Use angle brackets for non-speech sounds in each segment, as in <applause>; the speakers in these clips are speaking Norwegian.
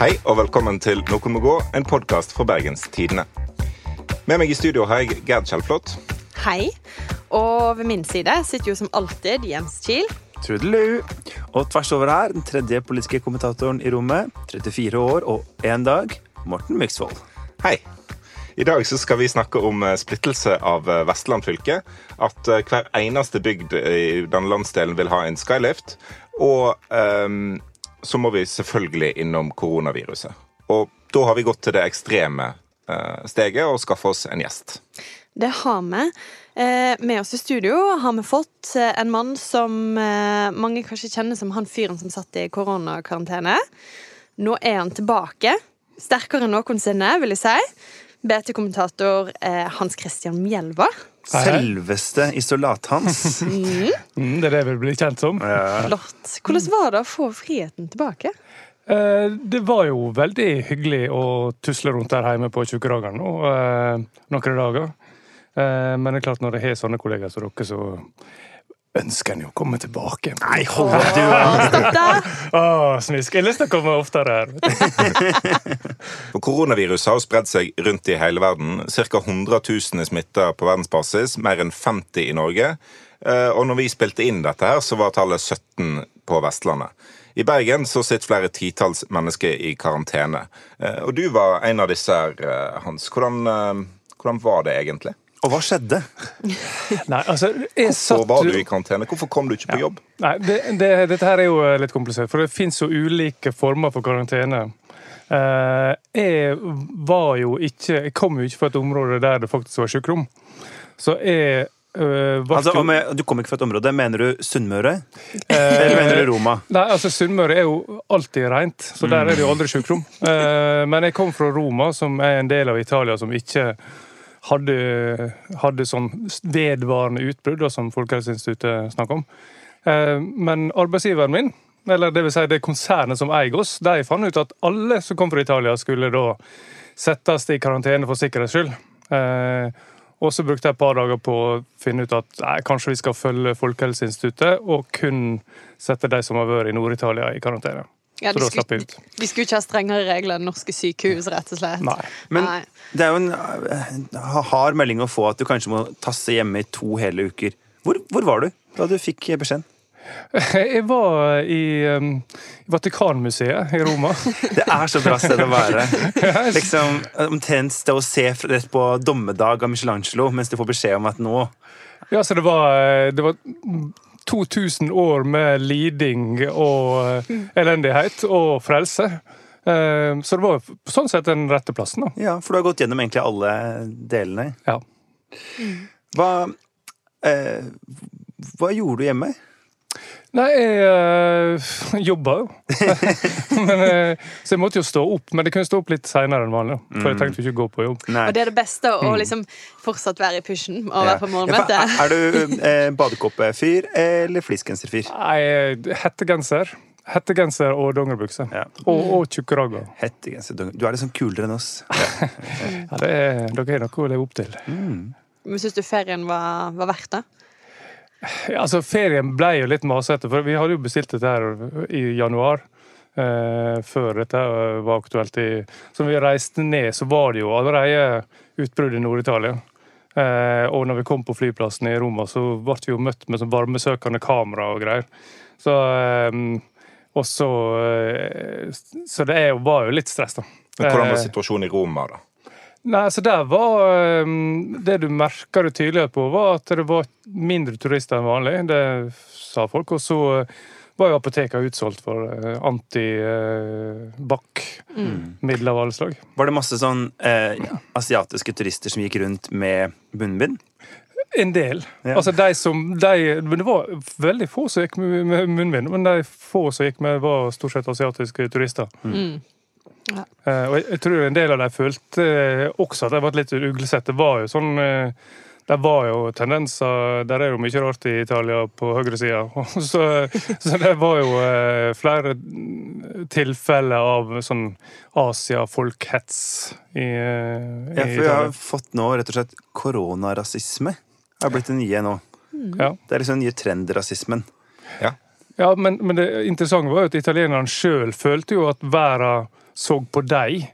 Hei og velkommen til Noen må gå, en podkast fra Bergens Tidende. Med meg i studio har jeg Gerd Kjellflot. Hei. Og ved min side sitter jo som alltid Jens Kiel. Trudelu. Og tvers over her, den tredje politiske kommentatoren i rommet, 34 år og én dag, Morten Myksvold. Hei. I dag så skal vi snakke om eh, splittelse av eh, Vestland fylke. At eh, hver eneste bygd i denne landsdelen vil ha en skylift. Og ehm, så må vi selvfølgelig innom koronaviruset. Og da har vi gått til det ekstreme eh, steget og skaffa oss en gjest. Det har vi. Eh, med oss i studio har vi fått eh, en mann som mange kanskje kjenner som han fyren som satt i koronakarantene. Nå er han tilbake. Sterkere enn noensinne, vil jeg si. BT-kommentator Hans Christian Mjelva. Selveste Isolat-Hans. <laughs> Mm, det er det vi blir kjent som. Flott. Hvordan var det å få friheten tilbake? Eh, det var jo veldig hyggelig å tusle rundt der hjemme på Tjukkeragan nå eh, noen dager. Eh, men det er klart når jeg har sånne kollegaer som dere, så ønsker en jo å komme tilbake. Nei, hold opp, du! Stopp der! <laughs> Smisk. Jeg har lyst til å komme oftere her. <laughs> Koronaviruset har spredd seg rundt i hele verden. Ca. 100 000 er smitta på verdensbasis, mer enn 50 i Norge. Eh, Og når vi spilte inn dette, her, så var tallet 17 på Vestlandet. I Bergen så sitter flere titalls mennesker i karantene. Eh, Og du var en av disse, her, eh, Hans. Hvordan, hvordan var det egentlig? Og hva skjedde? Nei, altså, jeg Hvorfor var du i karantene? Hvorfor kom du ikke på jobb? Nei, det, det, dette her er jo eh, litt komplisert, for det fins jo ulike former for karantene. Eh, jeg var jo ikke Jeg kom jo ikke fra et område der det faktisk var sykrom. Så jeg eh, Altså, jo- om jeg, du kom ikke fra et område. Mener du Sunnmøre? Eller mener du Roma? <laughs> Nei, altså Sunnmøre er jo alltid rent, så der er det jo aldri sjukdom. Eh, men jeg kom fra Roma, som er en del av Italia som ikke hadde, hadde sånn vedvarende utbrudd, som Folkehelseinstituttet snakker om. Eh, men arbeidsgiveren min, eller det vil si det konsernet som eier oss, de fant ut at alle som kom fra Italia, skulle da settes i karantene for sikkerhets skyld. Eh, og så brukte jeg et par dager på å finne ut at nei, kanskje vi skal følge Folkehelseinstituttet og kun sette de som har vært i Nord-Italia, i karantene. Ja, de, skulle, de skulle ikke ha strengere regler enn norske sykehus, rett og slett. Nei. Men Nei. det er jo en eh, hard melding å få at du kanskje må tasse hjemme i to hele uker. Hvor, hvor var du da du fikk beskjeden? <laughs> Jeg var i um, Vatikanmuseet i Roma. <laughs> Det er så bra sted å være. <laughs> Liksom, Omtrent det å se rett på dommedag av Michelangelo mens du får beskjed om at nå Ja, så det var, eh, det var 2000 år med liding og eh, elendighet og frelse. Eh, Så det var på sånn sett den rette plassen, da. Ja, for du har gått gjennom egentlig alle delene. Ja. Hva, eh, hva gjorde du hjemme? Nei, jeg <laughs> øh, jobba jo. <laughs> men, eh, så jeg måtte jo stå opp, men jeg kunne stå opp litt seinere enn vanlig. For jeg trengte jo ikke gå på jobb. Nei. Og det er det beste, å liksom fortsatt være i pushen og være på Ja, på morgenmøte. er- er du eh, badekoppefyr eller fleecegenserfyr? Nei, hettegenser. Hettegenser og dongeribukse. Ja. Og, og tjukke ragger. Hettegenser. Du er liksom kulere enn oss. <laughs> Ja, det er, dere er noe å leve opp til. Men syns du ferien var, var verdt det? Ja, altså, ferien ble jo litt masete, for vi hadde jo bestilt dette her i januar. Eh, før dette var aktuelt. I, så når vi reiste ned, så var det jo allerede utbrudd i Nord-Italia. Eh, og når vi kom på flyplassen i Roma, så ble vi jo møtt med sånn varmesøkende kamera og greier. Så eh, og så eh, Så det jo, var jo litt stress, da. Men hvordan var Eh, situasjonen i Roma, da? Nei, så der var um, Det du merka det tydeligere på, var at det var mindre turister enn vanlig. Det sa folk. Og så uh, var jo apoteket utsolgt for uh, antibac-midler av alle slag. Var det masse sånn eh, asiatiske turister som gikk rundt med bunnbind? En del. Ja. Altså de som de, Men det var veldig få som gikk med, med munnbind. Men de få som gikk med, var stort sett asiatiske turister. Mm. Eh, og jeg, jeg tror en del av dem følte eh, også at de var litt uglesett. Det var jo sånn eh, det var jo tendenser Der er jo mye rart i Italia på høyresida. <laughs> Så, så det var jo flere tilfeller av sånn Asia-folkhets i, i Ja, for vi har fått nå rett og slett koronarasisme. Det har blitt det nye nå. Ja. Det er liksom den nye trendrasismen. Ja. Ja, men, men det interessante var jo at italienerne sjøl følte jo at verden så på dem.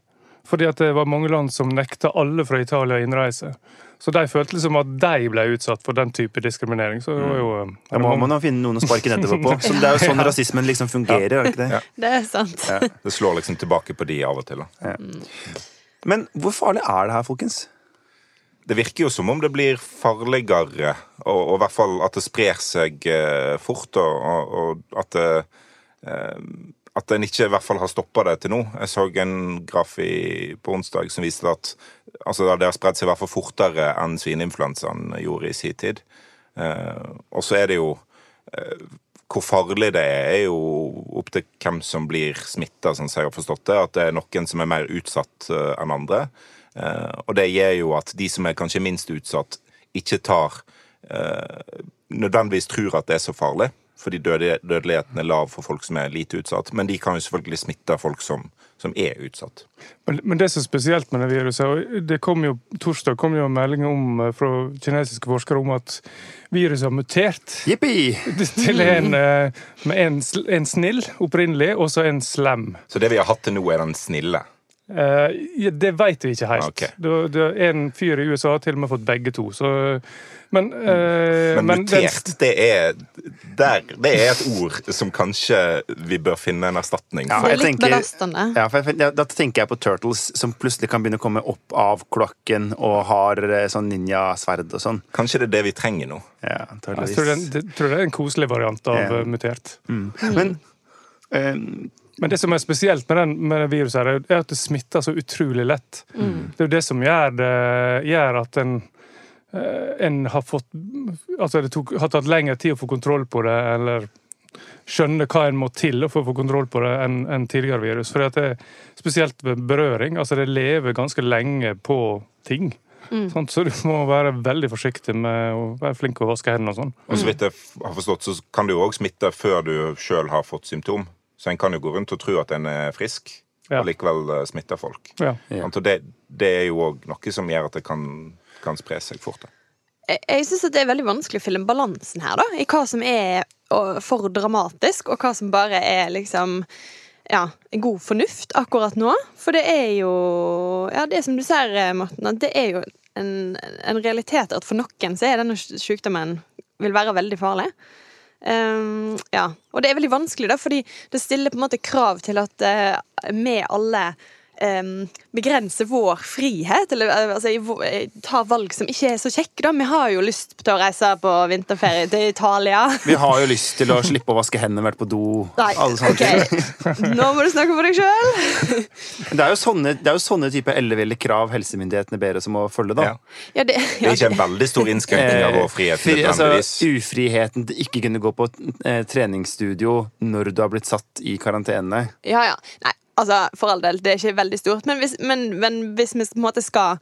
Fordi at det var mange land som nekta alle fra Italia innreise. Så de følte liksom at de ble utsatt for den type diskriminering. Så det var jo eh, Da må man jo finne noen å sparke nedover på. <laughs> Så det er jo sånn rasismen liksom fungerer. er det ikke det? Ja. Det er sant. <laughs> Det slår liksom tilbake på de av og til. da. Men hvor farlig er det her, folkens? Det virker jo som om det blir farligere, og, og i hvert fall at det sprer seg eh, fort, og, og, og at det eh, at en ikke i hvert fall har stoppa det til nå. Jeg så en graf i, på onsdag som viste at altså, det har spredd seg i hvert fall fortere enn svineinfluensaen gjorde i sin tid. Eh, og så er det jo eh, Hvor farlig det er, er jo opp til hvem som blir smitta, sånn som jeg har forstått det. At det er noen som er mer utsatt eh, enn andre. Eh, og det gjør jo at de som er kanskje minst utsatt, ikke tar eh, Nødvendigvis tror at det er så farlig fordi dødeligheten er lav for folk som er lite utsatt. Men de kan jo selvfølgelig smitte folk som, som er utsatt. Men, men det som er spesielt med det viruset, og det kom jo torsdag kom jo en melding om, eh, fra kinesiske forskere om at viruset har mutert Yippie! <laughs> til en eh, en, en snill opprinnelig, og så en slem. Så det vi har hatt til nå, er den snille. Eh, ja, det vet vi ikke helt. Okay. Det, det, en fyr i USA har til og med fått begge to. Så, men, uh, Men men mutert, det er, der, det er et ord som kanskje vi bør finne en erstatning for. Jeg litt tenker- belastende. Ja, for jeg, ja, Da tenker jeg på Turtles, som plutselig kan begynne å komme opp av kloakken og har eh, sånn ninjasverd og sånn. Kanskje det er det vi trenger nå. Ja, jeg tror, det, det, tror det er en koselig variant av Ja. mutert. Mm. Men eh, Men det som er spesielt med, den, med det viruset, her, er at det smitter så utrolig lett. Det er jo det som gjør, det, gjør at en, eh, en har fått Altså det tok, har tatt lengre tid å få kontroll på det, eller skjønne hva en må til for å få kontroll på det, enn en tidligere virus. For det er spesielt ved berøring. altså Det lever ganske lenge på ting. Sant? Så du må være veldig forsiktig med å være flink til å vaske hendene og sånn. Og så vidt jeg har forstått, så kan du òg smitte før du sjøl har fått symptom. Så en kan jo gå rundt og tro at en er frisk, Ja. og likevel smitter smitte folk. Ja. Ja. Det, det er jo òg noe som gjør at det kan, kan spre seg fort. Jeg, jeg syns det er veldig vanskelig å fylle balansen her, da. I hva som er for dramatisk, og hva som bare er liksom ja, god fornuft akkurat nå. For det er jo Ja, det som du sier, Morten, at det er jo en, en realitet at for noen så er denne sykdommen vil være veldig farlig. Ehm, ja, og det er veldig vanskelig, da, fordi det stiller på en måte krav til at eh, vi alle begrenser vår frihet, eller eh, altså, eh, tar valg som ikke er så kjekke. da. Vi har jo lyst til å reise på vinterferie til Italia. vi har jo lyst til å slippe å vaske hendene, vært på do Nei, alle sånne ting. Nå må du snakke for deg sjøl. Det er jo sånne, det er jo sånne type elleville krav helsemyndighetene ber oss om å følge, da. Ja. Ja, det, Det er ikke en veldig stor innskrenkning av vår frihet. Fri, altså, ufriheten til ikke kunne gå på eh, treningsstudio når du har blitt satt i karantene. Ja, ja. Nei, altså, for all del, det er ikke veldig stort. Men hvis, men, men hvis vi på en måte skal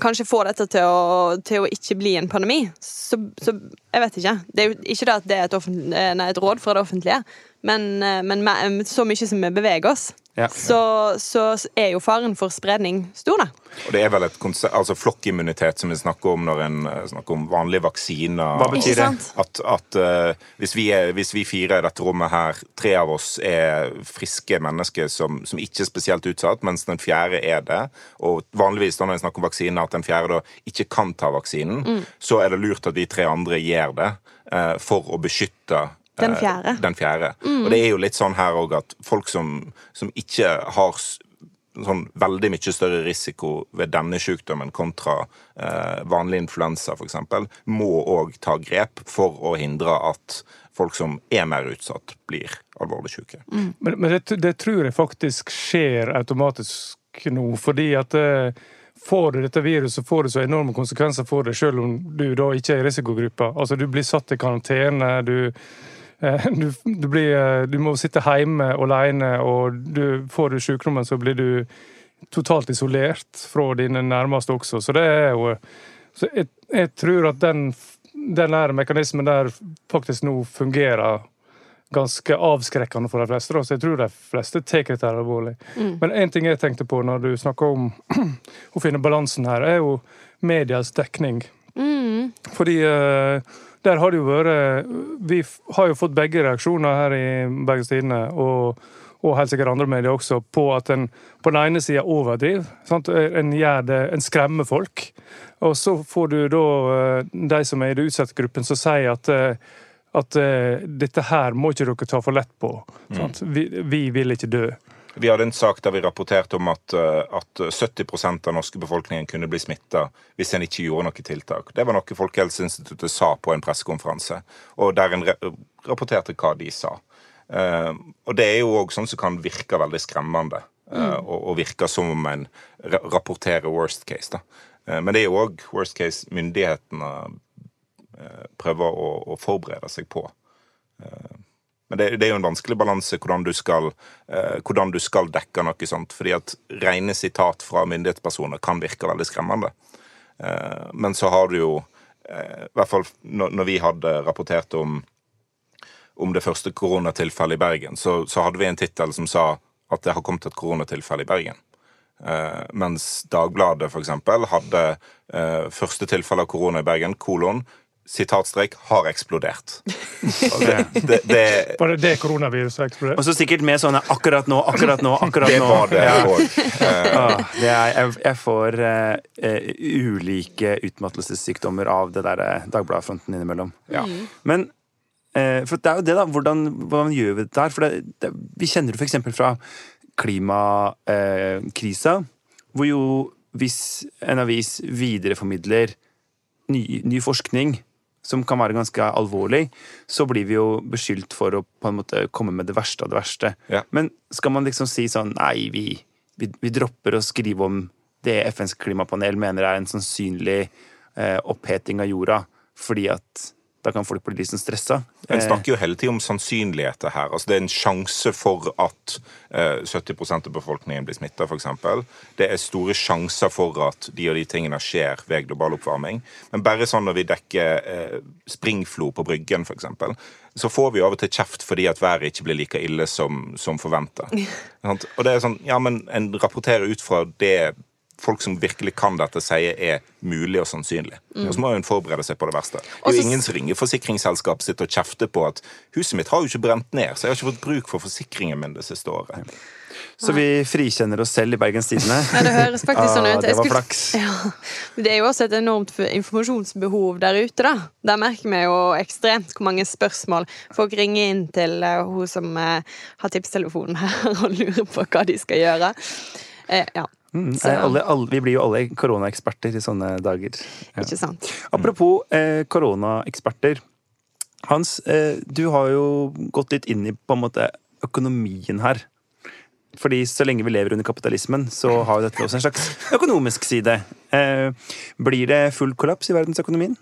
kanskje få dette til å, til å ikke bli en pandemi, så, så Jeg vet ikke. Det er jo ikke det at det er et, offent- eh, nei, et råd fra det offentlige, men, eh, men så mye som vi beveger oss, Ja. så, så er jo faren for spredning stor, da. Og det er vel et konse- altså flokkimmunitet som vi snakker om når en eh, snakker om vanlige vaksiner. Hva betyr det? At, at uh, hvis, vi er, hvis vi fire i dette rommet her, tre av oss er friske mennesker som, som ikke er spesielt utsatt, mens den fjerde er det, og vanligvis da når en snakker om vaksiner, at den fjerde da ikke kan ta vaksinen, Mm. så er det lurt at vi tre andre gjør det uh, for å beskytte eh, Den fjerde. Den fjerde. Og det er jo litt sånn her òg at folk som, som ikke har sånn veldig mye større risiko ved denne sykdommen kontra eh, vanlig influensa f.eks., må òg ta grep for å hindre at folk som er mer utsatt, blir alvorlig syke. Men, men det, det tror jeg faktisk skjer automatisk nå, fordi at eh, Får du dette viruset, får det så enorme konsekvenser for deg, selv om du da ikke er i risikogruppa. Altså, du blir satt i karantene, du, eh, du, du, blir, eh, du må sitte hjemme alene, og du, får du sykdommen, så blir du totalt isolert fra dine nærmeste også. Så det er jo Så jeg, jeg tror at den, den der mekanismen der faktisk nå fungerer ganske avskrekkende for de fleste. Da. Så jeg tror de fleste tar dette alvorlig. alvorlig. Men en ting jeg tenkte på når du snakker om <clears throat> å finne balansen her, er jo medias dekning. Fordi eh, Der har det jo vært Vi har jo fått begge reaksjoner her i Bergens Tidende, og, og helt sikkert andre medier også, på at en på den ene sida overdriver. Sant? En gjør det, en skremmer folk. Og så får du da eh, de som er i den utsatte gruppen, som sier at eh, at eh, dette her må ikke dere ta for lett på. Sant? Vi, vi vil ikke dø. Vi hadde en sak der vi rapporterte om at, eh, at 70 av den norske befolkningen kunne bli smitta hvis en ikke gjorde noe tiltak. Det var noe Folkehelseinstituttet sa på en pressekonferanse, og der en rapporterte hva de sa. Eh, og det er jo òg sånn som kan virke veldig skremmende, eh, og, og virke som om en rapporterer worst case. da. Men det er jo òg worst case myndighetene prøver å, å forberede seg på. Men det, det er jo en vanskelig balanse hvordan, eh, hvordan du skal dekke noe sånt. Fordi at rene sitat fra myndighetspersoner kan virke veldig skremmende. Eh, men så har du jo eh, I hvert fall når, når vi hadde rapportert om, om det første koronatilfellet i Bergen, så, så hadde vi en tittel som sa at det har kommet et koronatilfelle i Bergen. Eh, mens Dagbladet eksempel hadde eh, første tilfelle av korona i Bergen, kolon, sitatstrek, har eksplodert. <laughs> Det, det, det, Var det det koronaviruset eksploderte? Og så sikkert med sånne 'akkurat nå', 'akkurat nå', akkurat det nå. var det Ja. òg. <laughs> Ah, det er, jeg, jeg får uh, eh, ulike utmattelsessykdommer av det der eh, Dagbladet-fronten innimellom. Ja. Men uh, for det er jo det, da. Hvordan, hvordan gjør vi dette her? For det, det, vi kjenner det eksempel fra klimakrisa, hvor jo hvis en avis videreformidler ny, ny forskning som kan være ganske alvorlig, så blir vi jo beskyldt for å på en måte komme med det verste av det verste. Ja. Men skal man liksom si sånn Nei, vi, vi, vi dropper å skrive om det FNs klimapanel mener er en sannsynlig eh, oppheting av jorda, fordi at da kan folk bli litt sånn stressa. En snakker jo hele tiden om sannsynligheter her. Altså Det er en sjanse for at eh, 70% av befolkningen blir smitta, f.eks. Det er store sjanser for at de og de tingene skjer ved global oppvarming. Men bare sånn når vi dekker eh, springflo på Bryggen, f.eks., så får vi av og til kjeft fordi at været ikke blir like ille som, som forventa. <laughs> Og det er sånn, ja, men en rapporterer ut fra det folk som virkelig kan dette, sier er mulig og sannsynlig. Og så må hun forberede seg på det verste. Det er jo ingen som ringer forsikringsselskapet sitt og kjefter på at huset mitt har jo ikke brent ned, så jeg har ikke fått bruk for forsikringen min det siste året. Så vi frikjenner oss selv i Bergens Tidende. <laughs> Ja, det høres faktisk sånn ut. <laughs> det Jeg var skulle- flaks. Ja. Det er jo også et enormt informasjonsbehov der ute, da. Der merker vi jo ekstremt hvor mange spørsmål folk ringer inn til eh, hun som eh, har tipstelefonen her <laughs> og lurer på hva de skal gjøre. Eh, ja, Mm, Så- alle, alle, vi blir jo alle koronaeksperter i sånne dager. Ja. ikke sant. Apropos eh, koronaeksperter. Hans, eh, du har jo gått litt inn i på en måte økonomien her. Fordi så lenge vi lever under kapitalismen, så har jo dette også en slags økonomisk side. Eh, blir det full kollaps i verdensøkonomien?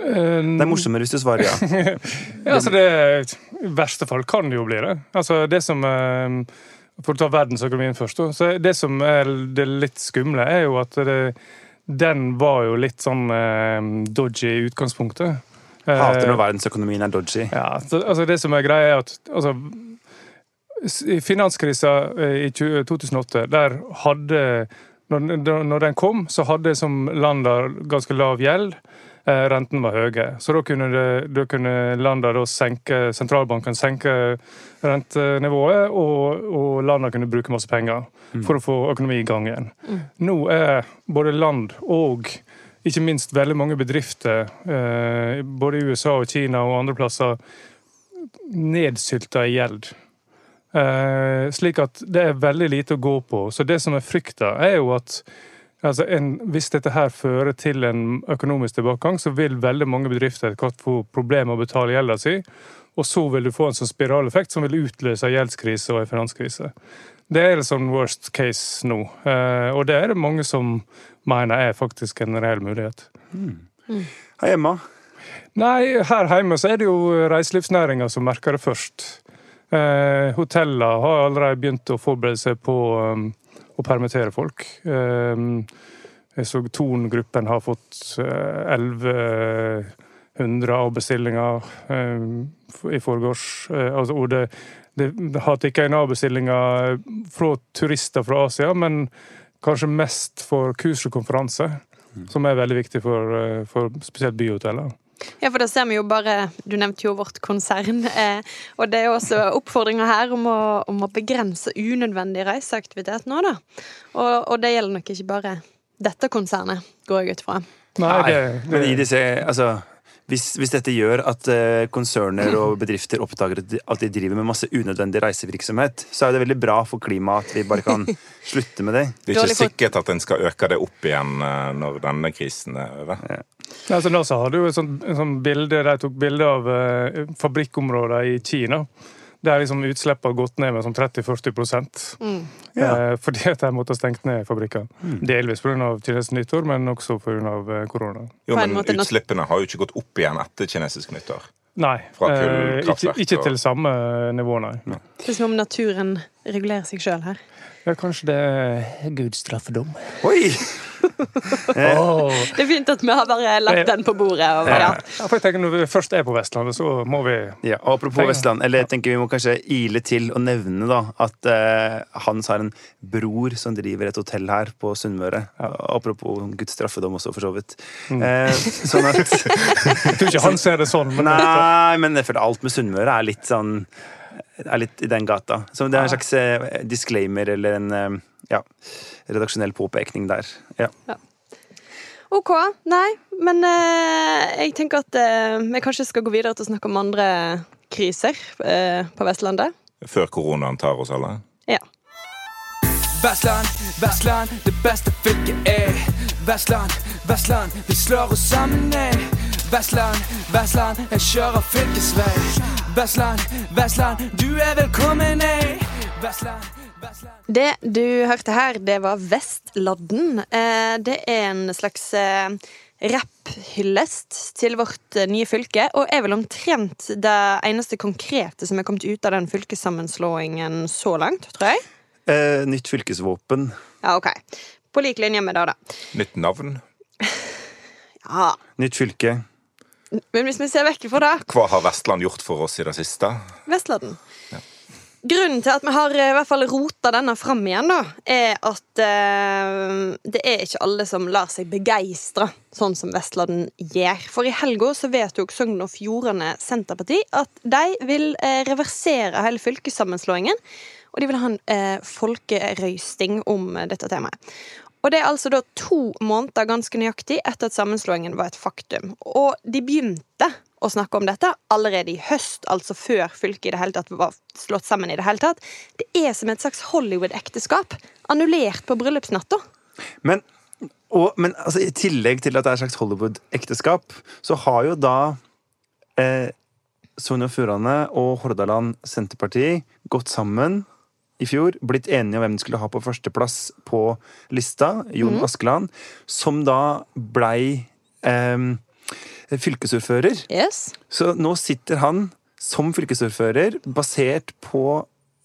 Eh, Det er morsommere hvis du svarer ja. <laughs> Ja, altså det, I verste fall kan det jo bli det. Altså det som eh, For å ta verdensøkonomien først. så Det som er det litt skumle, er jo at det, den var jo litt sånn eh, dodgy i utgangspunktet. Hater Eh, når verdensøkonomien er dodgy. Ja, så, altså Det som er greia, er at altså, i finanskrisa eh, i 2008, der hadde når, når den kom, så hadde som landa ganske lav gjeld. Eh, renten var høye. Så da kunne, det, da kunne landa da senke sentralbanken senke rentenivået, og, og landene kunne bruke masse penger for å få økonomi i gang igjen. Nå er både land og ikke minst veldig mange bedrifter, eh, både i USA og Kina og andre plasser, nedsylta i gjeld. Eh, slik at det er veldig lite å gå på. Så det som er frykta, er jo at altså en, hvis dette her fører til en økonomisk tilbakegang, så vil veldig mange bedrifter etter hvert få problemer med å betale gjelda si. Og så vil du få en sånn spiraleffekt som vil utløse gjeldskrise og en finanskrise. Det er sånn worst case nå, eh, og det er det mange som mener er faktisk en reell mulighet. Her hjemme Nei, her hjemme så er det jo reiselivsnæringa som merker det først. Eh, Hotellene har allerede begynt å forberede seg på um, å permittere folk. Um, jeg så Thon-gruppen har fått uh, 1100 avbestillinger um, i forgårs. Uh, altså, og det, det, det har tikka inn avbestillinger fra turister fra Asia, men kanskje mest for kurs og konferanse, som er veldig viktig for, for spesielt byhoteller. Ja, for da ser vi jo bare Du nevnte jo vårt konsern. Eh, og det er jo også oppfordringer her om å, om å begrense unødvendig reiseaktivitet nå, da. Og, og det gjelder nok ikke bare dette konsernet, går jeg ut fra. Nei, det, Men i disse, altså, hvis, hvis dette gjør at eh, konserner og <clears throat> bedrifter oppdager at de, driver med masse unødvendig reisevirksomhet, så er det veldig bra for klimaet at vi bare kan <laughs> slutte med det. Det er ikke sikkert at en skal øke det opp igjen eh, når denne krisen er over. altså, NASA hadde jo et sånt, et sånt bilde, de tok bilde av eh, fabrikkområder i Kina. Der liksom utslippene har gått ned med sånn 30-40% Mm. eh, Fordi at de måtte ha stengt ned fabrikker. Delvis pga. kinesisk nyttår, men også pga. korona. Jo, men utslippene har jo ikke gått opp igjen etter kinesisk nyttår. Nei. Fra eh, ikke, ikke til samme nivå, nei. Det er som om naturen regulerer seg sjøl her. Ja, kanskje det er Guds straffedom. Oi! <laughs> Det er fint at vi har bare lagt den på bordet. Og, ja. Ja, for jeg tenker Når vi først er på Vestlandet, så må vi Ja, apropos Vestland, eller jeg tenker vi må kanskje ile til og nevne da, at uh, Hans har en bror som driver et hotell her på Sunnmøre. Ja, apropos Guds straffedom også, for så vidt. Eh, sånn at <laughs> Jeg tror ikke han ser det sånn, men Nei, men jeg føler alt med Sunnmøre er litt sånn er litt i den gata. Så det er en slags eh, disclaimer eller en eh, ja, redaksjonell påpekning der. Ja. OK. Nei, men eh, jeg tenker at eh, vi kanskje skal gå videre til å snakke om andre kriser eh, på Vestlandet. Før koronaen tar oss alle. Ja. Vestland, Vestland, det beste fylket er Vestland, Vestland, vi slår oss sammen ned Vestland, Vestland, jeg kjører fylkesvei Vestland, Vestland, du er velkommen ei. Vestland, Vestland Det du hørte her, det var Vestladden. Eh, det er en slags rapphyllest til vårt eh, nye fylke, og er vel omtrent det eneste konkrete som er kommet ut av den fylkessammenslåingen så langt, tror jeg. Eh, nytt fylkesvåpen. Ja, OK. På lik linje med det, da. Nytt navn. <laughs> Ja. Nytt fylke. Men hvis vi ser vekk fra det Hva har Vestland gjort for oss i det siste? Vestladden. Grunnen til at vi har eh, i hvert fall rota denne fram igjen, da, er at eh, det er ikke alle som lar seg begeistre sånn som Vestlanden gjør. For i helga så vedtok Sogn og Fjordane Senterparti at de vil eh, reversere hele fylkessammenslåingen. Og de vil ha en eh, folkerøysting om eh, dette temaet. Og det er altså da to måneder ganske nøyaktig etter at sammenslåingen var et faktum. Og de begynte å snakke om dette allerede i høst, altså før fylket i det hele tatt var slått sammen i det hele tatt. Det er som et slags Hollywood-ekteskap. Annullert på bryllupsnatta. Men, og, men altså, i tillegg til at det er et slags Hollywood-ekteskap, så har jo da eh, Sogn og Fjordane og Hordaland Senterparti gått sammen i fjor, blitt enige om hvem de skulle ha på førsteplass på lista, Jon Askeland, som da blei eh, fylkesordfører. Yes. Så nå sitter han som fylkesordfører, basert på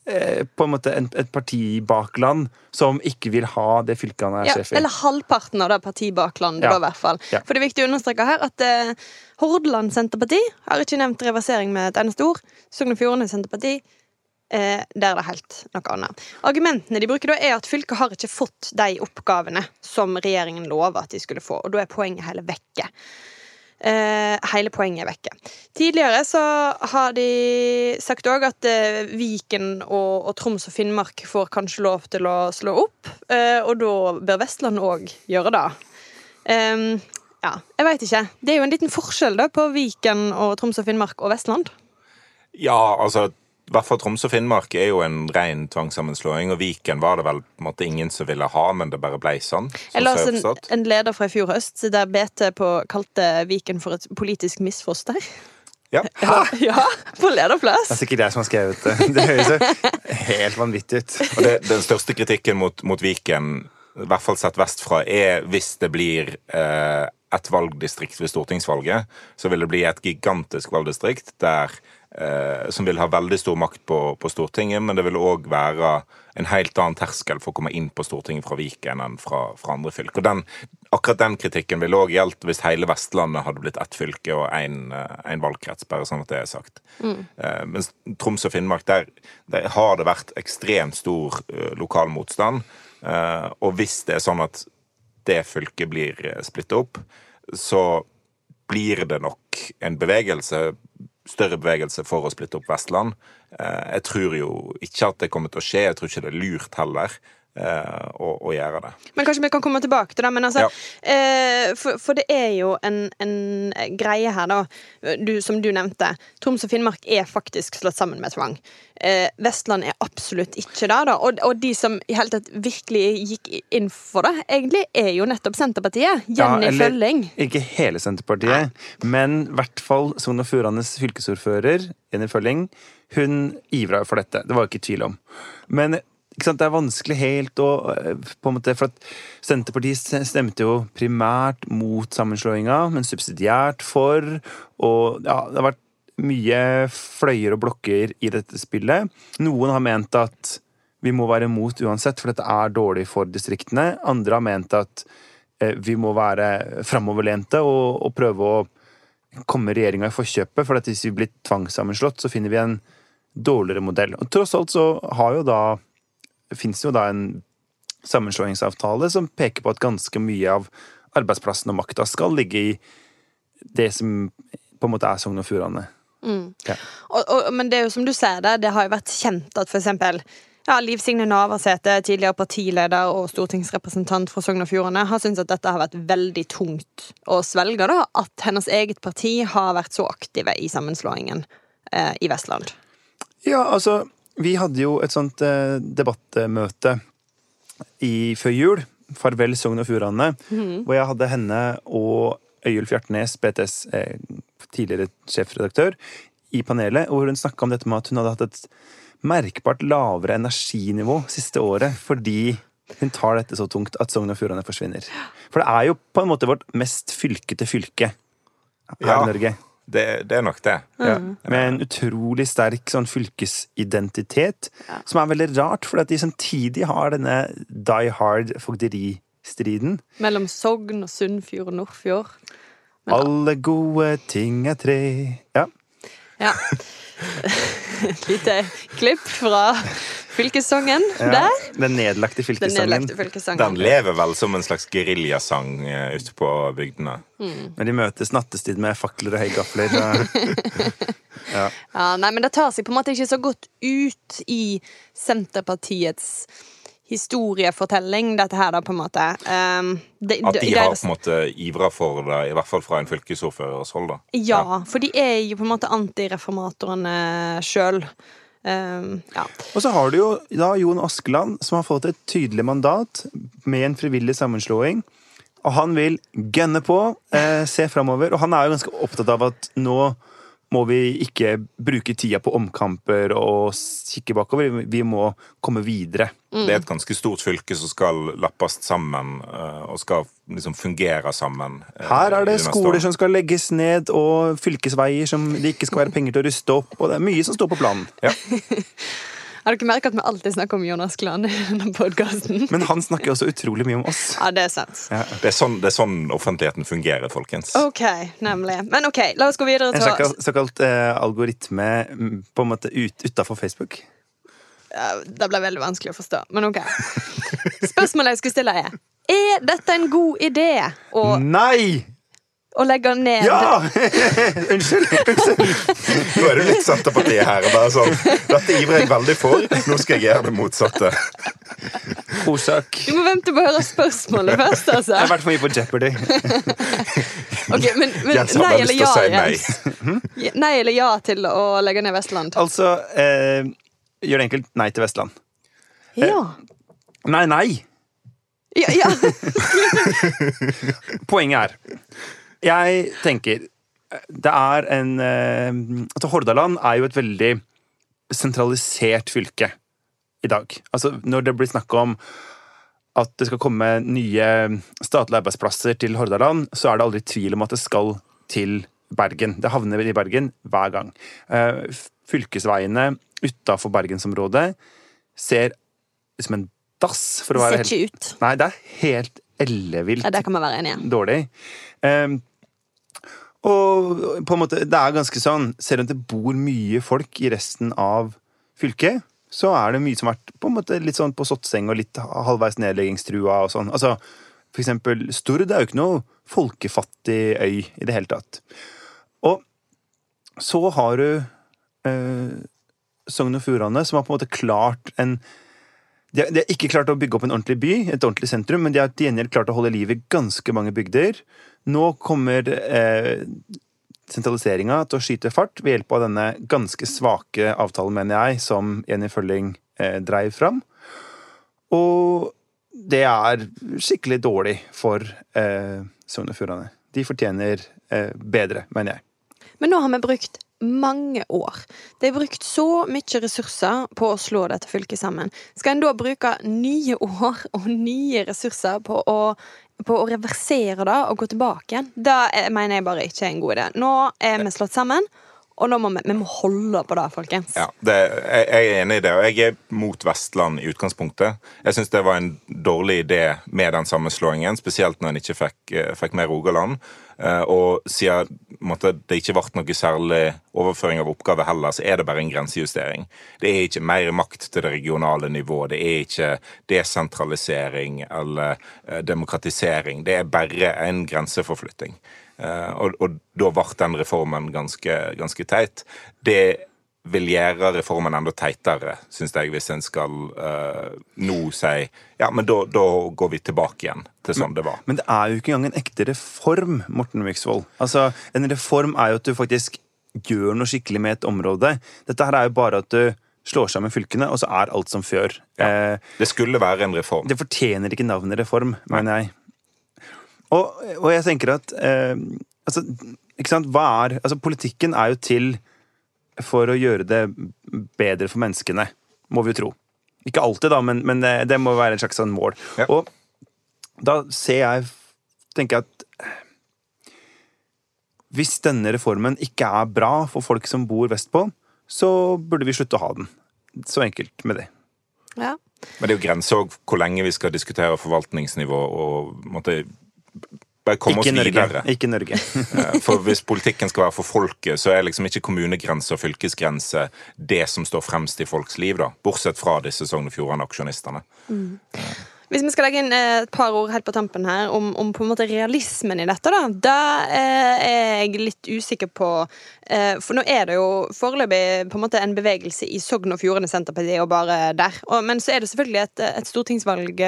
eh, på en måte en, et partibakland som ikke vil ha det fylket han er Ja, sjef i. eller halvparten av det partibaklandet, Ja. da, i hvert fall. Ja. For det er viktig å understreke her at eh, Hordaland Senterparti har ikke nevnt reversering med et eneste ord. Sogn og Fjordane Senterparti eh, der er det helt noe annet. Argumentene de bruker da er at fylket har ikke fått de oppgavene som regjeringen lova at de skulle få, og da er poenget hele vekke. Eh, hele poenget er vekke. Tidligere så har de sagt òg at eh, Viken og, og Troms og Finnmark får kanskje lov til å slå opp, eh, og da bør Vestland òg gjøre det. Em, ja, jeg veit ikke. Det er jo en liten forskjell da på Viken og Troms og Finnmark og Vestland. Ja, altså i hvert fall Troms og Finnmark er jo en ren tvangssammenslåing, og Viken var det vel på en måte ingen som ville ha, men det bare ble sånn. Jeg sånn la oss en, en leder fra i fjor høst der BT på, kalte Viken for et politisk misfoster. Ja. <laughs> Ja, ja på lederplass. Det er sikkert jeg som har skrevet det. Det høres jo helt vanvittig ut. Og det, Den største kritikken mot, mot Viken, i hvert fall sett vestfra, er hvis det blir eh, et valgdistrikt ved stortingsvalget, så vil det bli et gigantisk valgdistrikt der, som vil ha veldig stor makt på, på Stortinget, men det vil òg være en helt annen terskel for å komme inn på Stortinget fra Viken enn fra, fra andre fylker. Den, akkurat den kritikken ville òg gjeldt hvis hele Vestlandet hadde blitt ett fylke og én valgkrets, bare sånn at det er sagt. Eh, mens Troms og Finnmark, der, der har det vært ekstremt stor eh, lokal motstand. Eh, og hvis det er sånn at det fylket blir uh, splitta opp, så blir det nok en bevegelse, større bevegelse for å splitte opp Vestland. Eh, Jeg tror jo ikke at det kommer til å skje. Jeg tror ikke det er lurt heller å, å gjøre det. Men kanskje vi kan komme tilbake til det. Men altså, Ja. eh, for, for det er jo en, en greie her, da. Du, som du nevnte. Troms og Finnmark er faktisk slått sammen med tvang. Eh, Vestland er absolutt ikke det. da Og, og de som i hele tatt virkelig gikk inn for det, egentlig er jo nettopp Senterpartiet. Jenny Ja, eller- Følling. Ikke hele Senterpartiet, men i hvert fall Sogn og Fjordanes fylkesordfører, Jenny Følling, hun ivra for dette. Det var ikke tvil om. Men det er vanskelig helt å eh, på en måte, For at Senterpartiet stemte jo primært mot sammenslåinga, men subsidiært for. Og ja, det har vært mye fløyer og blokker i dette spillet. Noen har ment at vi må være imot uansett, for dette er dårlig for distriktene. Andre har ment at eh, vi må være framoverlente og, og prøve å komme regjeringa i forkjøpet. For at hvis vi blir tvangssammenslått, så finner vi en dårligere modell. Og tross alt så har jo da fins jo da en sammenslåingsavtale som peker på at ganske mye av arbeidsplassen og makta skal ligge i det som på en måte er Sogn og Fjordane. Ja. Og, og, men det er jo som du ser det, det har jo vært kjent at for eksempel ja, Liv Signe Navarsete, tidligere partileder og stortingsrepresentant for Sogn og Fjordane, har syntes at dette har vært veldig tungt å svelge. da, At hennes eget parti har vært så aktive i sammenslåingen eh, i Vestland. Ja, altså Vi hadde jo et sånt eh, debattmøte i, før jul. Farvel Sogn og Fjordane. Hvor jeg hadde henne og Øyulf Hjartnes, BTS eh, tidligere sjefredaktør, i panelet. Hvor hun snakka om dette med at hun hadde hatt et merkbart lavere energinivå siste året fordi hun tar dette så tungt at Sogn og Fjordane forsvinner. For det er jo på en måte vårt mest fylkete fylke her Ja. i Norge. Det, det er nok det. Ja, med en utrolig sterk sånn fylkesidentitet, som er veldig rart, fordi at de samtidig har denne die hard fogderistriden. Mellom Sogn og Sunnfjord og Nordfjord. Alle gode ting er tre Ja. Ja. Et <laughs> lite klipp fra fylkessangen ja. der. Den nedlagte Den fylkessangen. Den lever vel som en slags geriljasang eh, ute på bygdene. men de møtes nattestid med fakler og høygafler. <laughs> <laughs> ja. Ja, nei, men det tar seg på en måte ikke så godt ut i Senterpartiets historiefortelling, dette her, da, på en måte. Um, de, At det- de har deres- på en måte ivra for det, i hvert fall fra en fylkesordførers hold. da. Ja, for de er jo på en måte antireformatorene sjøl. Um, ja. Og så har du jo da Jon Askeland, som har fått et tydelig mandat med en frivillig sammenslåing. Og han vil gønne på, eh, se framover. Og han er jo ganske opptatt av at nå må vi ikke bruke tida på omkamper og kikke bakover. Vi må komme videre. Det er et ganske stort fylke som skal lappes sammen eh, og skal liksom fungere sammen. eh, Her er det skoler som skal legges ned, og fylkesveier som det ikke skal være penger til å ruste opp. Og det er mye som står på planen. <laughs> Har dere merket at vi alltid snakker om Jonas Klan i denne podkasten? Men han snakker også utrolig mye om oss. Ja, det er sant. Det er, sånn, det er sånn offentligheten fungerer, folkens. OK, nemlig. Men OK, la oss gå videre En til såkalt, såkalt eh, algoritme mm, på en måte ut, utafor Facebook. Ja, Det ble veldig vanskelig å forstå, men OK. Spørsmålet jeg skulle stille, er Er dette en god idé Og Nei! Å legger ned Ja! <laughs> Unnskyld. unnskyld. Nå er du litt Senterpartiet her. og bare sånn, Dette ivrer jeg veldig for. Nå skal jeg gjøre det motsatte. Orsak. Du må vente på å høre spørsmålet først, altså. Jeg har vært for mye på Jeopardy. Ok, men, men Jens har nei eller lyst til ja, å si nei. Jens? Nei eller ja til å legge ned Vestland? Altså, eh, gjør det enkelt. Nei til Vestland. Ja. Nei, nei. Ja, ja. <laughs> Poenget er Jeg tenker Det er en eh, Altså, Hordaland er jo et veldig sentralisert fylke i dag. Altså, når det blir snakk om at det skal komme nye statlige arbeidsplasser til Hordaland, så er det aldri tvil om at det skal til Bergen. Det havner i Bergen hver gang. Eh, Fylkesveiene utafor bergensområdet ser ut som en dass, for å være Ser helt ikke ut. Nei, det er helt ellevilt Ja, det kan man være enig i. dårlig. Um, og på en måte, det er ganske sånn Selv om det bor mye folk i resten av fylket, så er det mye som har vært på en måte litt sånn på sottseng og litt halvveis nedleggingstrua og sånn. Altså, for eksempel Stord er jo ikke noe folkefattig øy i det hele tatt. Og så har du eh, Sogn og Fjordane, som har på en måte klart en de har, de har ikke klart å bygge opp en ordentlig by, et ordentlig sentrum, men de har til klart å holde liv i ganske mange bygder. Nå kommer eh, sentraliseringa til å skyte fart ved hjelp av denne ganske svake avtalen, mener jeg, som Jenny Følling eh, dreiv fram. Og det er skikkelig dårlig for eh, Sogn og Fjordane. De fortjener eh, bedre, mener jeg. Men nå har vi brukt mange år. Det er brukt så mye ressurser på å slå dette fylket sammen. Skal en da bruke nye år og nye ressurser på å, på å reversere det og gå tilbake igjen? Det er- mener jeg bare ikke er en god idé. Nå er vi slått sammen, og nå må vi, vi må holde på det, folkens. Ja, det, jeg, jeg er enig i det, og jeg er mot Vestland i utgangspunktet. Jeg syns det var en dårlig idé med den sammenslåingen, spesielt når en ikke fikk, eh, fikk med Rogaland. Eh, Og siden måtte, det ikke ble noe særlig overføring av oppgaver heller, så er det bare en grensejustering. Det er ikke mer makt til det regionale nivået. Det er ikke desentralisering eller eh, demokratisering. Det er bare en grenseforflytting. Eh, og, og da ble den reformen ganske, ganske teit. Det vil gjøre reformen enda teitere, syns jeg, hvis en skal uh, nå si Ja, men da, da går vi tilbake igjen til sånn det var. Men det er jo ikke engang en ekte reform, Morten Wiksvold. Altså, en reform er jo at du faktisk gjør noe skikkelig med et område. Dette her er jo bare at du slår sammen fylkene, og så er alt som før. Ja, Det skulle være en reform. det fortjener ikke navnet reform, mener jeg. Og, og jeg tenker at eh, altså, ikke sant, hva er Altså, politikken er jo til for å gjøre det bedre for menneskene, må vi jo tro. Ikke alltid, da, men, men det, det må være en slags sånn mål. Ja. Og da ser jeg tenker jeg at hvis denne reformen ikke er bra for folk som bor vestpå, så burde vi slutte å ha den. Så enkelt med det. Ja. Men det er jo grenser òg hvor lenge vi skal diskutere forvaltningsnivå og måtte bare kom Ikke oss Norge. videre. Ikke Norge. <laughs> Eh, For hvis politikken skal være for folket, så er liksom ikke kommunegrense og fylkesgrense det som står fremst i folks liv, da. Bortsett fra disse Sogn og Fjordane-aksjonistene. Hvis vi skal legge inn eh, et par ord helt på tampen her om, om på en måte realismen i dette, da, da eh, er jeg litt usikker på eh, For nå er det jo foreløpig på en måte en bevegelse i Sogn og Fjordane Senterparti og bare der. Men så er det selvfølgelig et, et stortingsvalg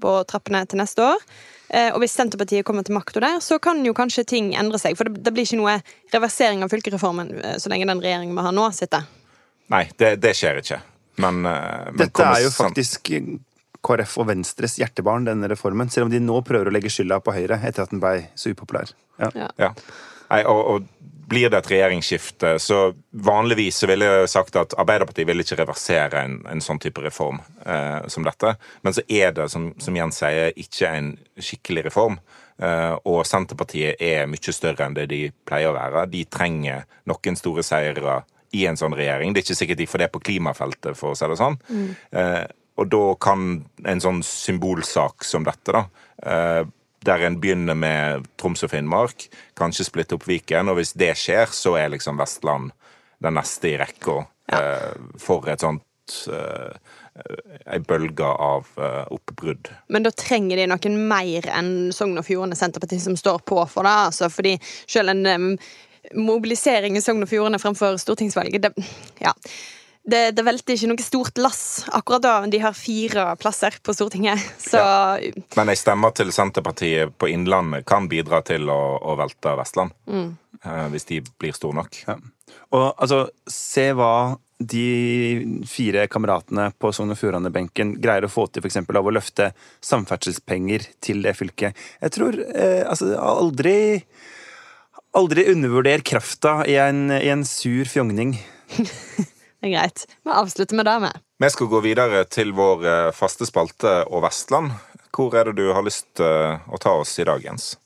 på trappene til neste år. Eh, og hvis Senterpartiet kommer til makta der, så kan jo kanskje ting endre seg. For det, det blir ikke noe reversering av fylkereformen eh, så lenge den regjeringen vi har nå, sitter. Nei, det, det skjer ikke. Men, eh, men Dette kommer er jo faktisk KrF og Venstres hjertebarn, denne reformen. Selv om de nå prøver å legge skylda på Høyre etter at den ble så upopulær. Ja. Ja. Ja. Nei, og, og blir det et regjeringsskifte, så vanligvis så ville jeg sagt at Arbeiderpartiet vil ikke reversere en, en sånn type reform eh, som dette. Men så er det, som, som Jens sier, ikke en skikkelig reform. Eh, og Senterpartiet er mye større enn det de pleier å være. De trenger noen store seire i en sånn regjering. Det er ikke sikkert de får det på klimafeltet, for å si det sånn. Eh, og da kan en sånn symbolsak som dette, da, eh, der en begynner med Troms og Finnmark, kanskje splitte opp Viken, og hvis det skjer, så er liksom Vestland den neste i rekka eh, for et sånt eh, Ei bølge av eh, oppbrudd. Men da trenger de noen mer enn Sogn og Fjordane Senterparti som står på for det. Altså, fordi selv en mobilisering i Sogn og Fjordane fremfor stortingsvalget, det, ja. Det, det velter ikke noe stort lass akkurat da de har fire plasser på Stortinget. <laughs> Så Men ei stemme til Senterpartiet på Innlandet kan bidra til å, å velte Vestland. eh, hvis de blir store nok. Ja. Og altså, se hva de fire kameratene på Sogn og Fjordane-benken greier å få til, f.eks. av å løfte samferdselspenger til det fylket. Jeg tror eh, altså aldri Aldri undervurder krafta i en, i en sur fjongning. <laughs> det er greit. Vi avslutter med det, vi. Vi skal gå videre til vår eh, faste spalte og Vestland. Hvor er det du har lyst til å ta oss i dag, Jens?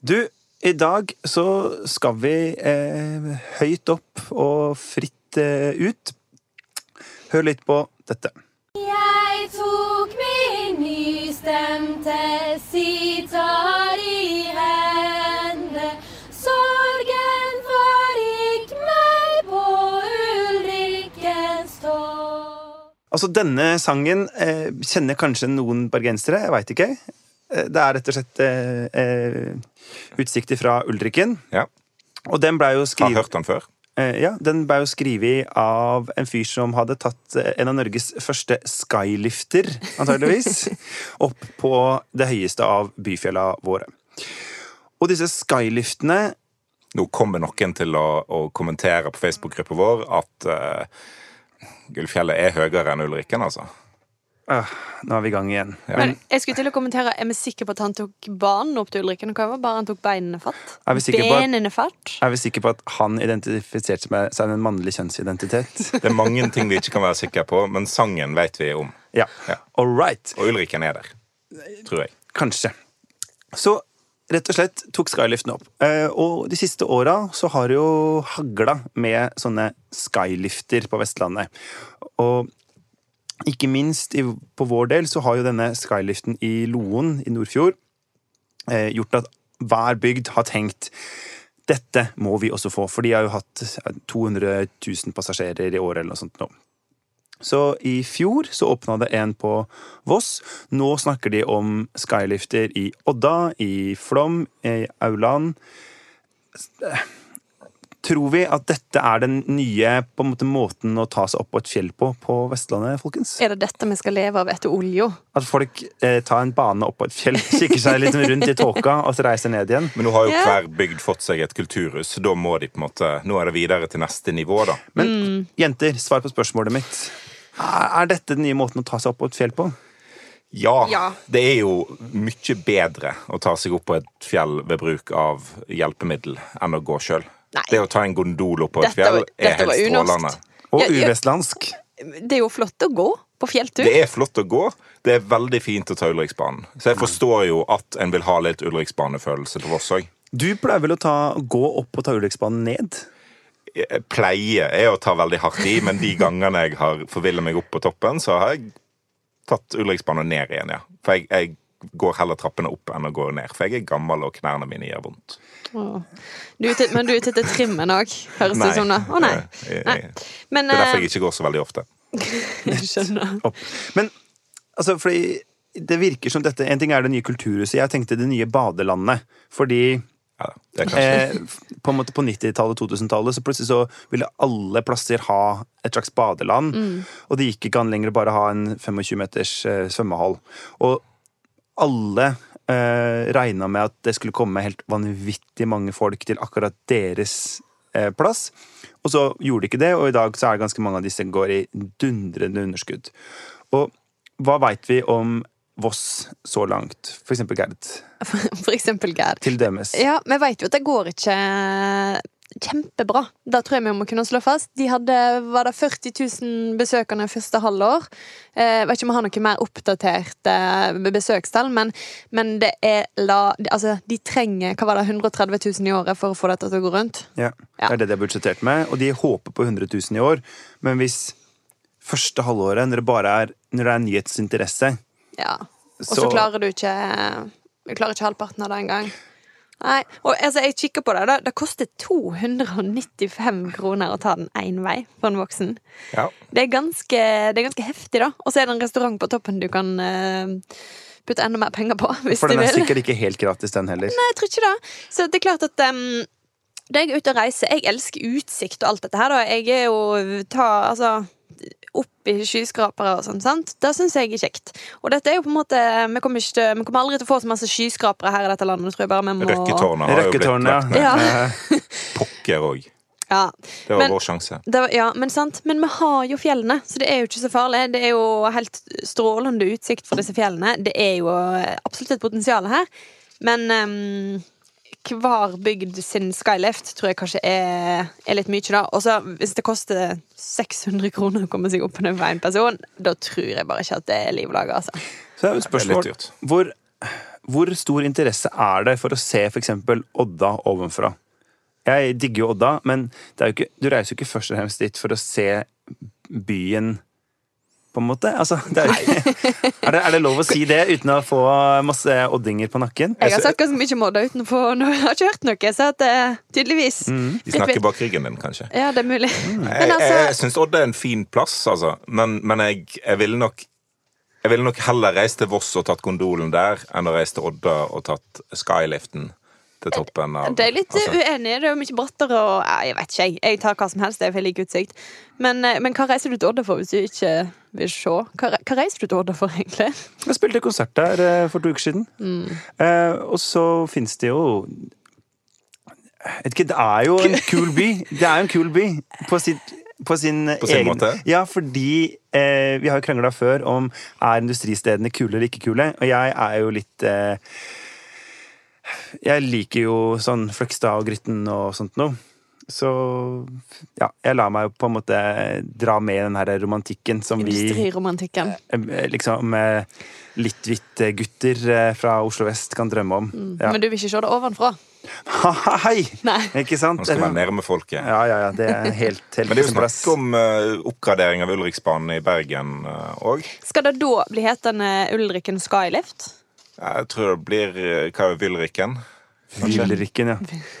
Du, i dag så skal vi eh, høyt opp og fritt eh, ut. Hør litt på dette. Jeg tok min nystemte sitar Altså, denne sangen eh, kjenner kanskje noen bergensere, jeg veit ikke. Eh, Det er rett og slett eh, eh, utsikter fra Ulriken. Ja. Og den blei jo Har skrevet hørt den før. Eh, Ja, den ble jo skrevet av en fyr som hadde tatt en av Norges første skylifter, antageligvis, <laughs> opp på det høyeste av byfjella våre. Og disse skyliftene Nå kommer noen til å, å kommentere på Facebook-gruppa vår at uh, Gullfjellet er høyere enn Ulrikken, altså. øh, Nå er vi i gang igjen. Men jeg skulle til å kommentere Er vi sikre på at han tok banen opp til Ulrikken? Hva var? Bare han tok beinene fatt? Er vi sikre Benene fatt? Er vi sikre på at han identifiserte seg med seg med en mannlig kjønnsidentitet? Det er mange ting vi ikke kan være sikre på, men sangen vet vi om. Ja. Ja. All right. Og Ulrikken er der. Tror jeg. Kanskje. Så rett og slett tok skyliften opp. Eh, Og de siste åra så har det jo hagla med sånne skylifter på Vestlandet. Og ikke minst på vår del så har jo denne skyliften i Loen i Nordfjord eh, gjort at hver bygd har tenkt dette må vi også få, for de har jo hatt eh, 200 000 passasjerer i året eller noe sånt nå. Så i fjor så åpna det en på Voss. Nå snakker de om skylifter i Odda, i Flom, i Auland. Tror vi at dette er den nye på en måte, måten å ta seg opp på et fjell på på Vestlandet, folkens? Er det dette vi skal leve av etter olja? At folk eh, tar en bane opp på et fjell, kikker seg litt rundt i tåka og så reiser ned igjen? Men nå har jo yeah. hver bygd fått seg et kulturhus, så da må de på en måte Nå er det videre til neste nivå, da. Men jenter, svar på spørsmålet mitt. Er dette den nye måten å ta seg opp på et fjell på? Ja, Ja. det er jo mye bedre å ta seg opp på et fjell ved bruk av hjelpemiddel enn å gå sjøl. Det å ta en gondol opp på et fjell var- er helt strålende. Og ja. uvestlandsk. Det er jo flott å gå på fjelltur. Det er flott å gå. Det er veldig fint å ta Ulriksbanen. Så jeg forstår jo at en vil ha litt Ulriksbanefølelse på Voss òg. Du pleier vel å ta, gå opp og ta Ulriksbanen ned? Pleie er å ta veldig hardt i, men de <laughs> gangene jeg har forvillet meg opp på toppen, så har jeg tatt Ulriksbanen ned igjen, ja. For jeg, jeg går heller trappene opp enn å gå ned. For jeg er gammel, og knærne mine gjør vondt. Du men du er ute til trimmen òg, høres det ut som. da. Å nei. Nei. Men Det er derfor eh, jeg ikke går så veldig ofte. <laughs> jeg skjønner. <laughs> Men altså, fordi det virker som dette En ting er det nye kulturhuset. Jeg tenkte det nye badelandet. Fordi Ja, det er kanskje eh, på en måte på 90-tallet, 2000-tallet, så plutselig så ville alle plasser ha et slags badeland. Og det gikk ikke an lenger å bare ha en 25 meters eh, svømmehall. Og alle eh, regna med at det skulle komme helt vanvittig mange folk til akkurat deres eh, plass. Og så gjorde de ikke det, og i dag så er det ganske mange av disse som går i dundrende underskudd. Og hva veit vi om Voss så langt? For eksempel Gerd. <laughs> For eksempel Gerd. Til dømes. Ja, vi vet jo at det går ikke kjempebra. Det tror jeg vi må kunne slå fast. De hadde var det 40 000 besøkende første halvår. Jeg vet ikke om vi har noe mer oppdaterte besøkstall, men, men det er la Altså, de trenger hva var det, 130 000 i året for å få dette til å gå rundt. Ja, Ja. Det er det de har budsjettert med, og de håper på 100 000 i år. Men hvis første halvåret, når det bare er, når det er nyhetsinteresse Ja. Og så klarer du ikke Du klarer ikke halvparten av det engang. Nei, og altså, jeg kikker på det. Det, det koster 295 kroner å ta den én vei for en voksen. Ja. Det er ganske, det er ganske heftig, da. Og så er det en restaurant på toppen du kan uh, putte enda mer penger på, <laughs> For den er sikkert ikke helt gratis, den heller. Nei, jeg tror ikke det. Så det er klart at um, da jeg er ute og reiser Jeg elsker utsikt og alt dette her. Da. Jeg er jo ta, altså, opp i skyskrapere og sånn. sant? Det syns jeg er kjekt. Og dette er jo på en måte Vi kommer, ikke vi kommer aldri til å få så masse skyskrapere her i dette landet. tror jeg bare vi må... Røkketårnet har jo blitt lagt ned. Ja. <laughs> Pokker òg. Ja. Det var Men- vår sjanse. Det var, ja, men sant. Men vi har jo fjellene, så det er jo ikke så farlig. Det er jo helt strålende utsikt fra disse fjellene. Det er jo absolutt et potensial her. Men ehm, hver bygd sin skylift tror jeg kanskje er, er litt mye, da. Og så hvis det koster 600 kroner å komme seg opp på den for én person, da tror jeg bare ikke at det er liv laga, altså. Så er jo et er spørsmål hvor, hvor stor interesse er det for å se for eksempel Odda ovenfra? Jeg digger jo Odda, men det er jo ikke, du reiser jo ikke først og fremst dit for å se byen på en måte? Altså, det er, er, det, er det lov å si det uten å få masse oddinger på nakken? Jeg har sagt ganske mye om Odda uten å få noe. Jeg har ikke hørt noe, så at, tydeligvis mm. De snakker bak ryggen min, kanskje. Ja, det er mulig. Jeg, Men jeg, jeg altså syns Odd er en fin plass, altså. Men, men jeg, jeg ville nok jeg ville nok heller reist til Voss og tatt gondolen der, enn å reise til Odda og tatt skyliften til toppen av Det er litt altså. uenig. Det er jo mye brattere og ja, Jeg vet ikke, jeg. Jeg tar hva som helst. Jeg får lik utsikt. Men, eh, men hva reiser du til Odda for hvis du ikke vil se? Hva, hva reiser du til Odda for, egentlig? Jeg spilte konsert der eh, for to uker siden. Eh, og så fins det jo ikke, Det er jo en kul by. Det er jo en kul by på, sitt, på sin På sin egen måte. Ja, fordi eh, vi har jo krangla før om er industristedene kule eller ikke kule. Og jeg er jo litt eh, Jeg liker jo sånn Fløgstad og Grytten og sånt noe. Så ja, jeg lar meg jo på en måte dra med i den her romantikken som vi Industriromantikken. eh, liksom eh, litt hvitt gutter eh, fra Oslo vest kan drømme om. Ja. Men du vil ikke se det ovenfra? <laughs> Hei! Nei. Ikke sant? Man skal være nærme folket. Ja, ja, ja. Det er helt, helt Men det er jo snakk om uh, oppgradering av Ulriksbanen i Bergen òg. Skal det da bli hetende Ulriken Skylift? Jeg tror det blir eh, hva Villriken? Villrikken, ja.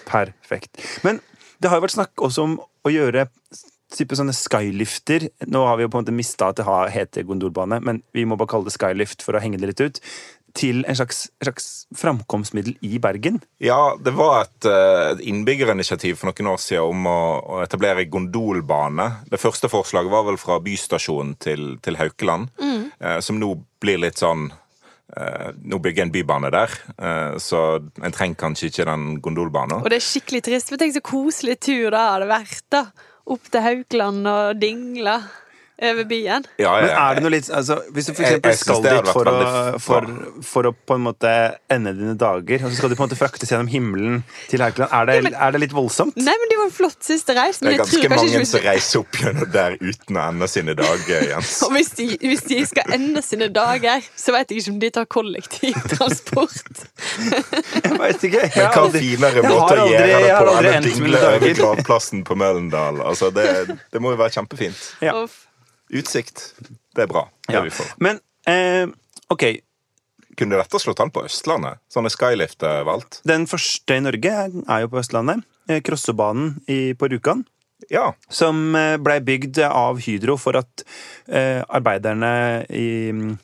Perfekt. Men det har jo vært snakk også om å gjøre type sånne skylifter. Nå har vi jo på en måte mista at det heter gondolbane, men vi må bare kalle det skylift for å henge det litt ut. Til en slags, en slags framkomstmiddel i Bergen. Ja, det var et eh, et innbyggerinitiativ for noen år siden om å, å etablere gondolbane. Det første forslaget var vel fra bystasjonen til, til Haukeland, eh, som nå blir litt sånn eh, Nå bygger en bybane der, eh, så en trenger kanskje ikke den gondolbanen. Og det er skikkelig trist, for tenk så koselig tur det hadde vært. da Opp til Haukeland og dingla over byen. Ja, Men ja, er det noe litt altså, Hvis du for eksempel jeg skal det dit for å, for, for å på en måte ende dine dager, og så skal du på en måte fraktes gjennom himmelen til Haukeland, er det, Ja, men- er det litt voldsomt? Nei, men Det var en flott siste reis. Det er ganske mange ikke som reiser opp gjennom der uten å ende sine dager, Jens. <laughs> og hvis, de, hvis de skal ende sine dager, så vet jeg ikke om de tar kollektivtransport. Jeg vet ikke. Jeg Men hva finere måte å gjøre det på enn å dingle over gravplassen på Møllendal? Altså, det, det må jo være kjempefint. Ja. Utsikt. Det er bra. Det Ja. vi får. Men eh, OK. Kunne dette slått an på Østlandet? Sånne skylift er valgt? Den første i Norge er jo på Østlandet. Krossebanen i, på Rjukan. Ja. Som eh, blei bygd av Hydro for at eh, arbeiderne i mm,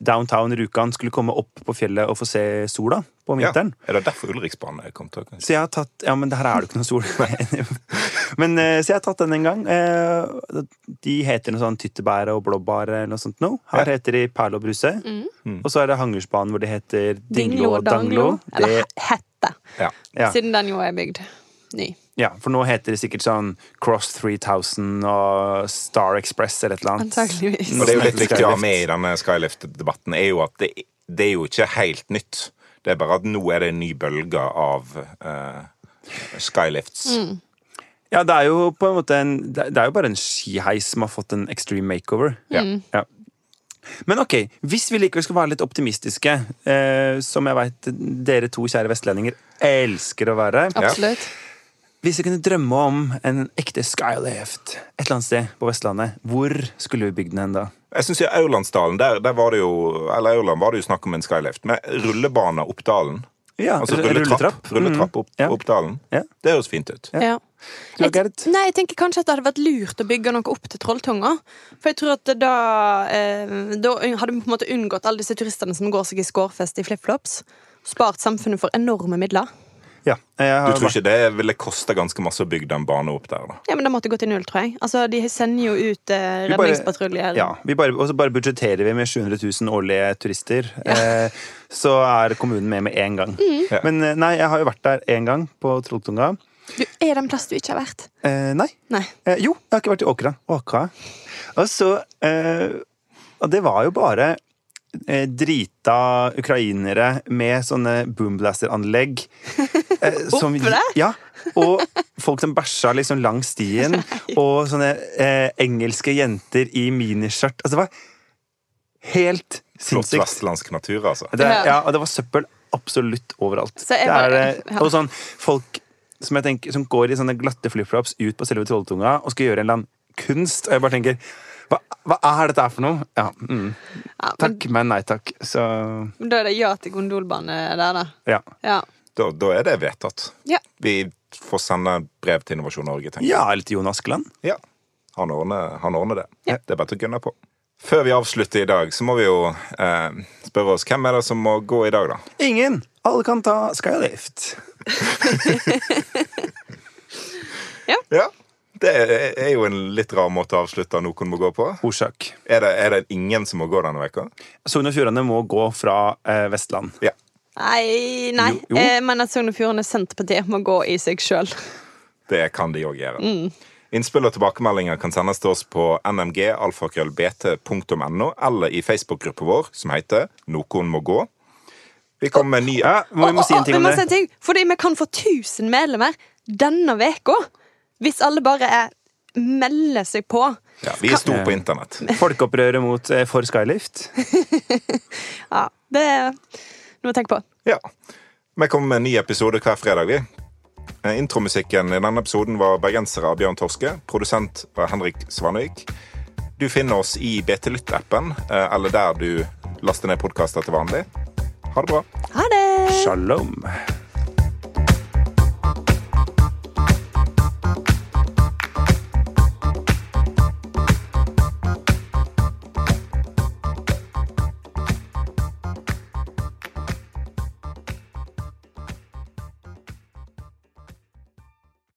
downtown Rjukan skulle komme opp på fjellet og få se sola på vinteren. ja. Er det derfor Ulriksbanen kommet til? Så jeg har tatt Ja, men her er det ikke noe sol. <laughs> men eh, Så jeg har tatt den en gang. Eh, De heter noe sånn tyttebær og blåbær eller noe sånt nå. Her Ja. heter de Perle og Bruse. Mm. Og så er det Hangersbanen hvor de heter Dinglo og Danglo. Eller hette, Ja. ja, siden den jo er bygd ny. ja, for nå heter det sikkert sånn Cross 3000 og Star Express eller et eller annet. Antageligvis. Og det er jo litt viktig å ha med i denne Skylift-debatten, er jo at det, det er jo ikke helt nytt. Det er bare at nå er det en ny bølge av uh, skylifts. Ja, det er jo på en måte en, det er jo bare en skiheis som har fått en extreme makeover. Ja. Ja. Men ok, hvis vi likevel skal være litt optimistiske, eh, som jeg veit dere to kjære vestlendinger elsker å være Absolutt. Hvis vi kunne drømme om en ekte skylift et eller annet sted på Vestlandet, hvor skulle vi bygd den hen da? Jeg synes I Aurlandsdalen der, der var det jo eller Aurland var det jo snakk om en skylift. Med rullebane opp dalen. Ja, Altså rulletrapp. Rulletrapp opp, Ja. opp dalen. Ja. Det høres fint ut. Ja. Ja. Jeg, nei, jeg tenker kanskje at det hadde vært lurt å bygge noe opp til Trolltunga. For jeg tror at da, eh, da hadde vi på en måte unngått alle disse turistene som går seg i skårfest i flipflops. Spart samfunnet for enorme midler. Ja, jeg Du tror ikke det ville koste ganske masse å bygge den bane opp der? da? Ja, men det måtte gå til null, tror jeg. Altså, De sender jo ut eh, redningspatruljer. ja, og så bare budsjetterer vi med 700 000 årlige turister. Eh, så er kommunen med med en gang. Ja. Men eh, nei, jeg har jo vært der én gang, på Trolltunga. Du, er det en plass du ikke har vært? Eh, nei. Nei. Eh, jo, jeg har ikke vært i Åkra. Åkra. Og så eh, Og det var jo bare drita ukrainere med sånne boomblaster-anlegg. <laughs> Eh, som-? Ja. Og folk som bæsja liksom langs stien. <laughs> Og sånne eh, engelske jenter i miniskjørt. Altså, det var helt Flott vestlandsk natur, altså. Det, Ja. og det var søppel absolutt overalt. Så jeg det er, eh. Og sånn folk som, jeg tenker, som går i sånne glatte flipflops ut på selve Trolltunga og skal gjøre en eller annen kunst, og jeg bare tenker hva, hva er dette for noe? Ja, mm, Ja, men takk, men nei takk. Så Da er det ja til gondolbane der, da. ja. Ja. Da, da er det vedtatt. ja. Vi får sende brev til Innovasjon Norge, tenker jeg. Ja, litt Jon Askeland. Ja. Han ordner, han ordner det. Ja. Det er bare til å gunne på. Før vi avslutter i dag, så må vi jo eh, spørre oss hvem er det som må gå i dag, da? Ingen! Alle kan ta skylift. <laughs> Det er- er jo en litt rar måte å avslutte Noen må gå på. Orsak. Er det, er det ingen som må gå denne veka? Sogn og Fjordane må gå fra eh, Vestland. Ja. Nei, nei. Jo, jo. Eh, men at Sogn og Fjordane Senterpartiet må gå i seg sjøl. Det kan de òg gjøre. Innspill og tilbakemeldinger kan sendes til oss på nmg.alfakrøllbt.no eller i Facebook-gruppa vår som heter Noen må gå. Vi kommer med en ny Ja, vi må si en ting vi om må si det. en ting, fordi vi kan få 1000 medlemmer denne veka. Hvis alle bare er, melder seg på. ja, Vi er store på internett. <laughs> Folkeopprøret mot eh, For Skylift. <laughs> Ja, det er noe å tenke på. Ja. Vi kommer med en ny episode hver fredag, vi. Eh, Intromusikken i denne episoden var bergensere av Bjørn Torske. Produsent var Henrik Svanvik. Du finner oss i BT Lytt-appen, eh, eller der du laster ned podkaster til vanlig. Ha det bra. Ha det! Shalom.